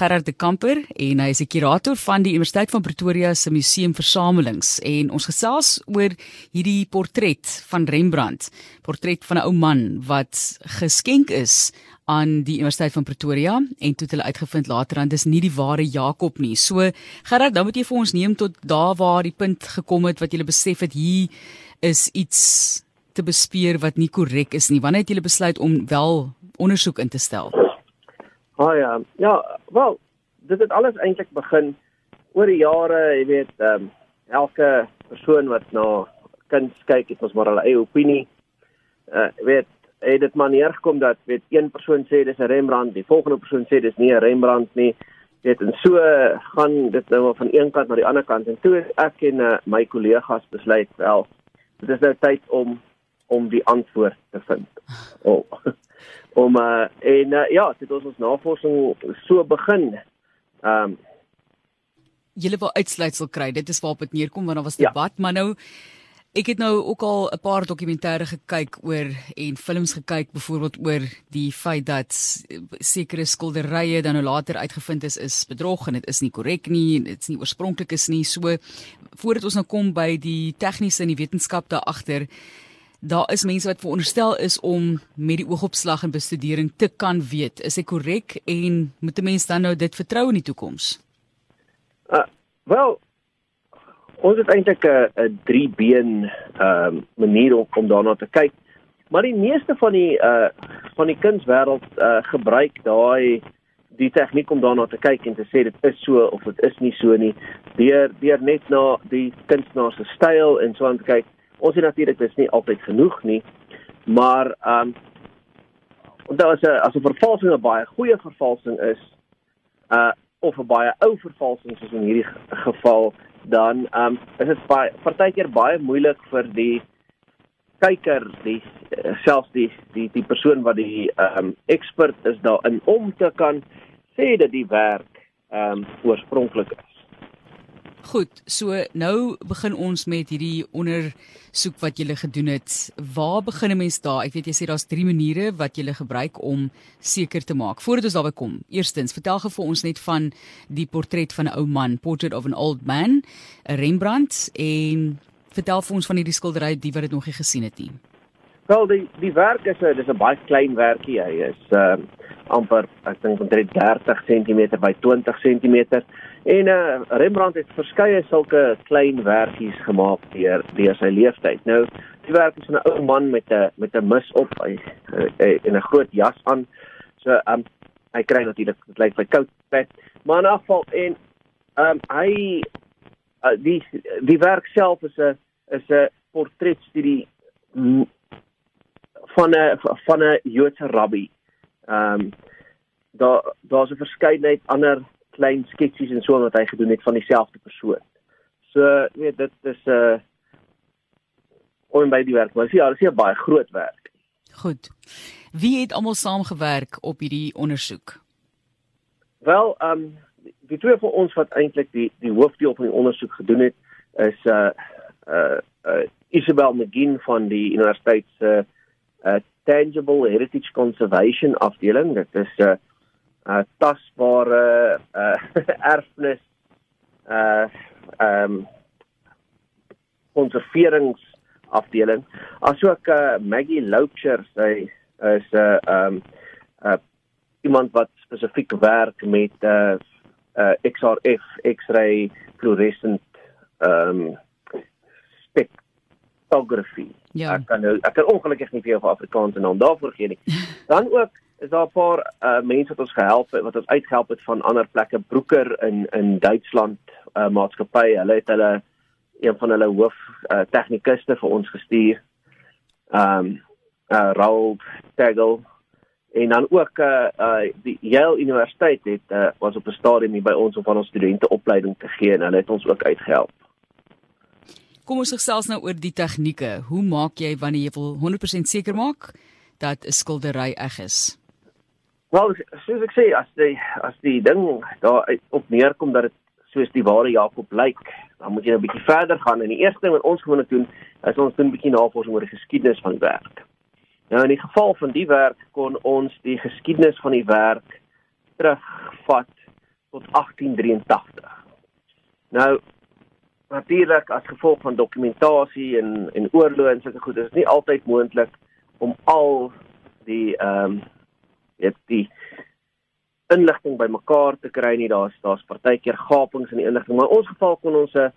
Gerard de Kamper en hy is 'n kurator van die Universiteit van Pretoria se museum versamelings en ons gesels oor hierdie portret van Rembrandt, portret van 'n ou man wat geskenk is aan die Universiteit van Pretoria en toe het hulle uitgevind later aan dis nie die ware Jakob nie. So Gerard, dan moet jy vir ons neem tot daar waar die punt gekom het wat jy besef het hier is iets te bespeer wat nie korrek is nie. Wanneer het jy besluit om wel ondersoek in te stel? Ah ja, ja, wel, dit het alles eintlik begin oor die jare, jy weet, ehm um, elke persoon wat na kuns kyk, het ons maar hulle eie opinie. Uh weet, het dit maar neergekom dat weet een persoon sê dis 'n Rembrandt, die volgende persoon sê dis nie 'n Rembrandt nie. Weet, en so gaan dit nou van een kant na die ander kant en toe ek en uh, my kollegas besluit wel, dit is nou tyd om om die antwoord te vind. Oh. om uh, en uh, ja, dit ons ons navorsing so begin. Ehm um, julle wil uitsluitsel kry. Dit is waarop dit neerkom want daar was debat, ja. maar nou ek het nou ook al 'n paar dokumentêre gekyk oor en films gekyk byvoorbeeld oor die feit dat sekere skilderye dan nou later uitgevind is is bedrog en dit is nie korrek nie en dit is nie oorspronklik is nie. So voordat ons nou kom by die tegniese en die wetenskap daar agter daar is mense wat veronderstel is om met die oogopslag en bestudering te kan weet. Is dit korrek en moet 'n mens dan nou dit vertrou in die toekoms? Uh wel ons het eintlik 'n 'n drie been ehm uh, manier om, om daarna te kyk. Maar die meeste van die uh van die kunswêreld uh gebruik daai die tegniek om daarna te kyk en te sê dit is so of dit is nie so nie. Deur deur net na die kunstenaar se styl en so aan te kyk ons het natuurlik dis nie altyd genoeg nie, maar ehm um, onthou as 'n as 'n vervalsing 'n baie goeie vervalsing is, uh of 'n baie ou vervalsing soos in hierdie geval, dan ehm um, is dit partykeer baie moeilik vir die kyker, die selfs die die die persoon wat die ehm um, ekspert is daarin om te kan sê dat die werk ehm um, oorspronklik is. Goed, so nou begin ons met hierdie ondersoek wat julle gedoen het. Waar begin 'n mens daar? Ek weet jy sê daar's drie maniere wat julle gebruik om seker te maak. Voordat ons daarby kom, eerstens, vertel gou vir ons net van die portret van 'n ou man, Portrait of an Old Man, Rembrandt en vertel vir ons van hierdie skildery die wat dit nog nie gesien het nie. Wel, die die werk is 'n dis 'n baie klein werkie. Hy is ehm uh, amper ek dink omtrent 30 cm by 20 cm. En uh, Rembrandt het verskeie sulke klein werkies gemaak deur deur sy lewenstyd. Nou, die werk is 'n ou man met 'n met 'n mis op hy, hy, hy in 'n groot jas aan. So, um hy kry natuurlik dit lyk like koud pet. Maar in afval en um hy uh, die die werk self is 'n is 'n portretstudie van 'n van 'n Joodse rabbi. Um daar daar's 'n verskeidenheid ander klein sketsies en so wat hy gedoen het van dieselfde persoon. So, weet dit is 'n uh, onby die werk, maar ja, dit is 'n baie groot werk. Goed. Wie het almal saamgewerk op hierdie ondersoek? Wel, ehm um, die twee van ons wat eintlik die die hoofdeel van die ondersoek gedoen het, is uh uh, uh Isabel McGinn van die Universiteit se uh, uh Tangible Heritage Conservation afdeling. Dit is 'n uh, uh tasbare uh erfenis uh um konserveringsafdeling asook uh Maggie Loucher sy is 'n uh, um uh iemand wat spesifiek werk met uh uh XRF X-ray fluorescent um spectrography. Ja. Ek kan nou ek kan ongelukkig nie vir jou 'n Afrikaanse naam daarvoor gee nie. Dan ook is daar 'n paar uh, mense wat ons gehelp het wat ons uitgehelp het van ander plekke. Broeker in in Duitsland uh, maatskappy. Hulle het hulle een van hulle hoof uh, tegnikuste vir ons gestuur. Um uh, Raul Tegel. En dan ook uh, uh die Yale Universiteit het uh, was op 'n stadium hier by ons om van ons studente opleiding te gee en hulle het ons ook uitgehelp Kom ons gesels nou oor die tegnieke. Hoe maak jy wanneer jy wil 100% seker maak dat 'n skildery reg is? Wel, soos ek sê, as die as die ding daar op neerkom dat dit soos die ware Jakob lyk, dan moet jy 'n bietjie verder gaan en die eerste ding wat ons gewoonlik doen, is ons doen 'n bietjie navorsing oor die geskiedenis van die werk. Nou in die geval van die werk kon ons die geskiedenis van die werk terugvat tot 1883. Nou natuurlik as gevolg van dokumentasie en en oorloë en sulke goed is nie altyd moontlik om al die ehm um, dit die inligting bymekaar te kry nie daar's daar's partykeer gapings in die inligting maar in ons geval kon ons 'n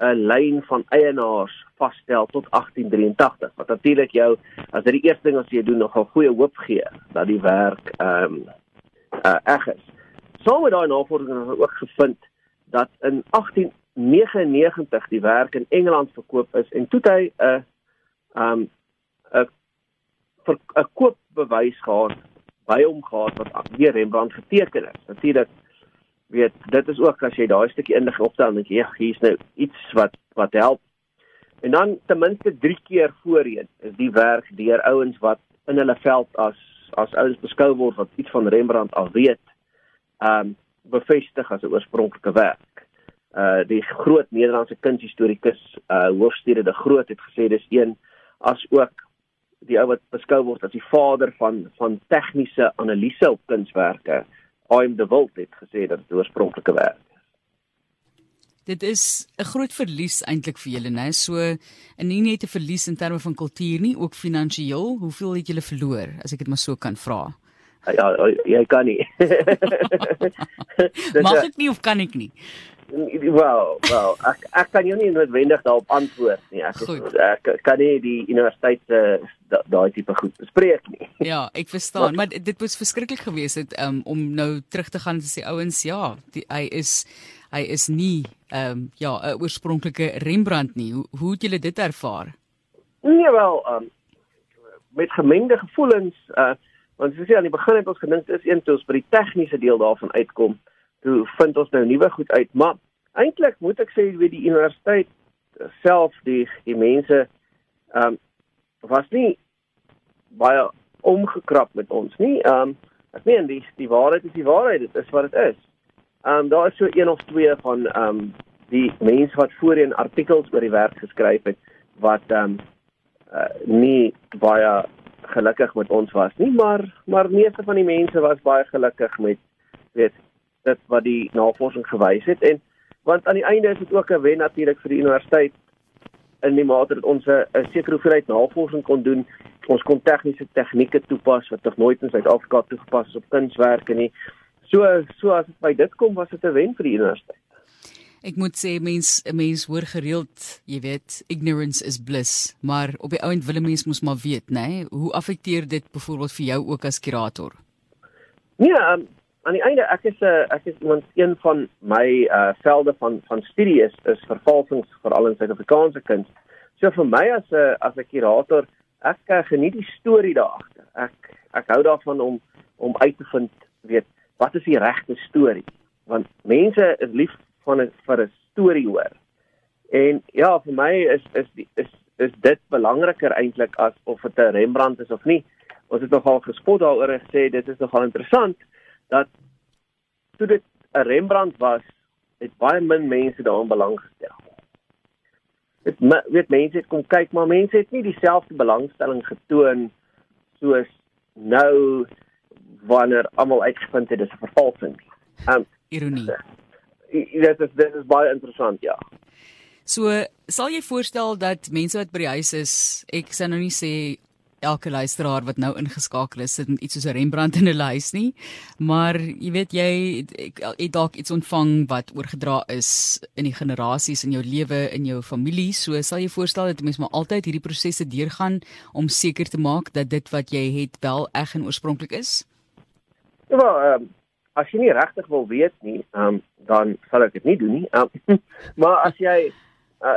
'n lyn van eienaars vasstel tot 1883 wat natuurlik jou as dit die eerste ding as jy doen nogal goeie hoop gee dat die werk ehm um, uh, eg is. Saam met daai navorsing het ons ook gevind dat in 1899 die werk in Engeland verkoop is en toe hy 'n ehm 'n 'n koopbewys gehad by hom gehad wat weer Rembrandt geteken het. Natuurlik weet dit is ook as jy daai stukkie inlig opstel dan jy hier's nou iets wat wat help. En dan ten minste 3 keer voorheen is die werk deur ouens wat in hulle veld as as ouens beskou word wat iets van Rembrandt al weet, um, bevestig as 'n oorspronklike werk. Uh die groot Nederlandse kunshistorikus uh Hoofstede de Groot het gesê dis een as ook die ou wat beskou word as die vader van van tegniese analise op kunswerke. Aim de Wild het gesê dat dit oorspronklike werk is. Dit is 'n groot verlies eintlik vir julle, né? So en nie net 'n verlies in terme van kultuur nie, ook finansiëel. Hoeveel het julle verloor, as ek dit maar so kan vra? Ja, jy kan nie. Mag ek nie of kan ek nie? Wel, wel, ek ek kan jou nie noodwendig daarop antwoord nie. Ek is, ek kan nie die universiteit se daai tipe goed bespreek nie. Ja, ek verstaan, maar, maar dit was verskriklik geweest het um, om nou terug te gaan en sê ouens, ja, die, hy is hy is nie ehm um, ja, 'n oorspronklike Rembrandt nie. Hoe hoe het julle dit ervaar? Nee, wel, um, met gemengde gevoelens, uh want soos jy aan die begin het ons gedink is een toe ons by die tegniese deel daarvan uitkom toe vind ons nou nuwe goed uit, maar eintlik moet ek sê weet die universiteit self die die mense ehm um, was nie baie omgekrap met ons nie. Ehm um, ek meen die die waarheid is die waarheid, dit is wat dit is. Ehm um, daar is so een of twee van ehm um, die mense wat voorheen artikels oor die werk geskryf het wat ehm um, uh, nie baie gelukkig met ons was nie, maar maar meeste van die mense was baie gelukkig met weet dit wat die navorsing gewys het en want aan die einde is dit ook 'n wen natuurlik vir die universiteit in die mate dat ons 'n sekere hoeveelheid navorsing kon doen ons kon tegniese tegnieke toepas wat nog nooit in Suid-Afrika toegepas is op kunswerke nie so so as dit by dit kom was dit 'n wen vir die universiteit Ek moet sê mens mens hoor gereeld, jy weet, ignorance is bliss, maar op die ouend wil 'n mens mos maar weet, né? Nee? Hoe affekteer dit byvoorbeeld vir jou ook as kurator? Nee, um, aan die einde ek is 'n uh, ek is iemand een van my uh velde van van studie is is vervalsings veral in Suid-Afrikaanse kuns. So vir my as 'n uh, as 'n kurator, ek uh, geniet die storie daar agter. Ek ek hou daarvan om om uit te vind, weet, wat is die regte storie? Want mense is lief van 'n vir 'n storie hoor. En ja, vir my is is die, is is dit belangriker eintlik as of dit 'n Rembrandt is of nie. Ons het nogal gespot daaroor en gesê dit is nogal interessant dat toe dit 'n Rembrandt was, het baie min mense daaraan belang gestel. Dit weet mense het kom kyk, maar mense het nie dieselfde belangstelling getoon soos nou wanneer almal uitgevind het dis 'n vervalsing. Um ironie. Dit is dit is baie interessant, ja. So, sal jy voorstel dat mense wat by die huis is, ek sê nou nie sê elke luisteraar wat nou ingeskakel is sit met iets soos 'n Rembrandt in hulle huis nie. Maar jy weet jy het dalk iets ontvang wat oorgedra is in die generasies in jou lewe, in jou familie. So sal jy voorstel dat mense maar altyd hierdie prosesse deurgaan om seker te maak dat dit wat jy het wel eg en oorspronklik is. Ja, well, um, as jy nie regtig wil weet nie, um, dan sal ek dit nie doen nie. Um, maar as jy uh,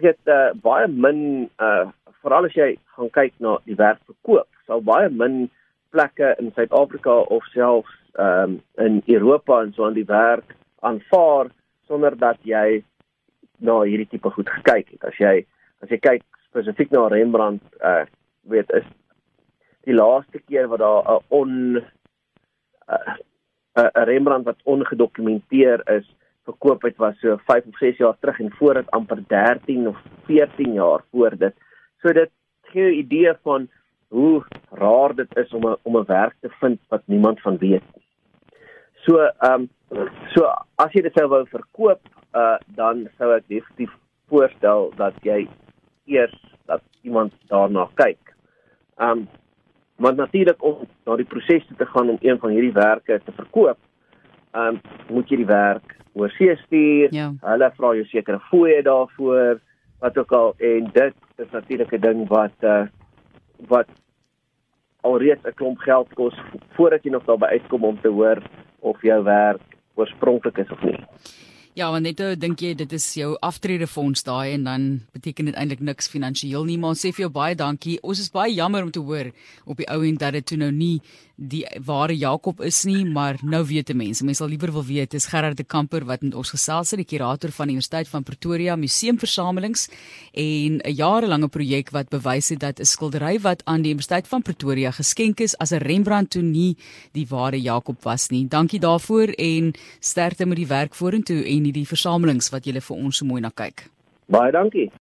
weet uh, baie min uh, veral as jy gaan kyk na die werk verkoop, sal baie min plekke in Suid-Afrika of selfs ehm um, in Europa en so aan die werk aanvaar sonder dat jy na hierdie tipe goed gekyk het. As jy as jy kyk spesifiek na Rembrandt, uh weet is die laaste keer wat daar 'n on 'n uh, Rembrandt wat ongedokumenteer is verkoop het was so 5 of 6 jaar terug en voor dit amper 13 of 14 jaar voor dit So dit gee 'n idee van hoe raar dit is om 'n om 'n werk te vind wat niemand van weet nie. So ehm um, So as jy dit sou wou verkoop, uh dan sou ek definitief voorstel dat jy eers dat iemand daarna kyk. Um maar natuurlik om na die proses te gaan om een van hierdie werke te verkoop, um moet jy die werk oorsee stuur. Ja. Hulle vra jou sekere fooie daarvoor wat ook al en dit is natuurlik 'n ding wat uh wat alreeds 'n klomp geld kos voordat jy nog daarby uitkom om te hoor of jou werk oorspronklik is of nie. Ja, want net nou dink jy dit is jou aftredefonds daai en dan beteken dit eintlik niks finansiëel nie, maar sê vir jou baie dankie. Ons is baie jammer om te hoor op die ou end dat dit toe nou nie die ware Jakob is nie, maar nou weet die mense. Mense sal liewer wil weet dis Gerard de Kamper wat met ons gesels het, die kurator van die Universiteit van Pretoria Museumversamelings en 'n jarelange projek wat bewys het dat 'n skildery wat aan die Universiteit van Pretoria geskenk is as 'n Rembrandt toe nie die ware Jakob was nie. Dankie daarvoor en sterkte met die werk vorentoe en die versamelings wat jy vir ons so mooi na kyk. Baie dankie.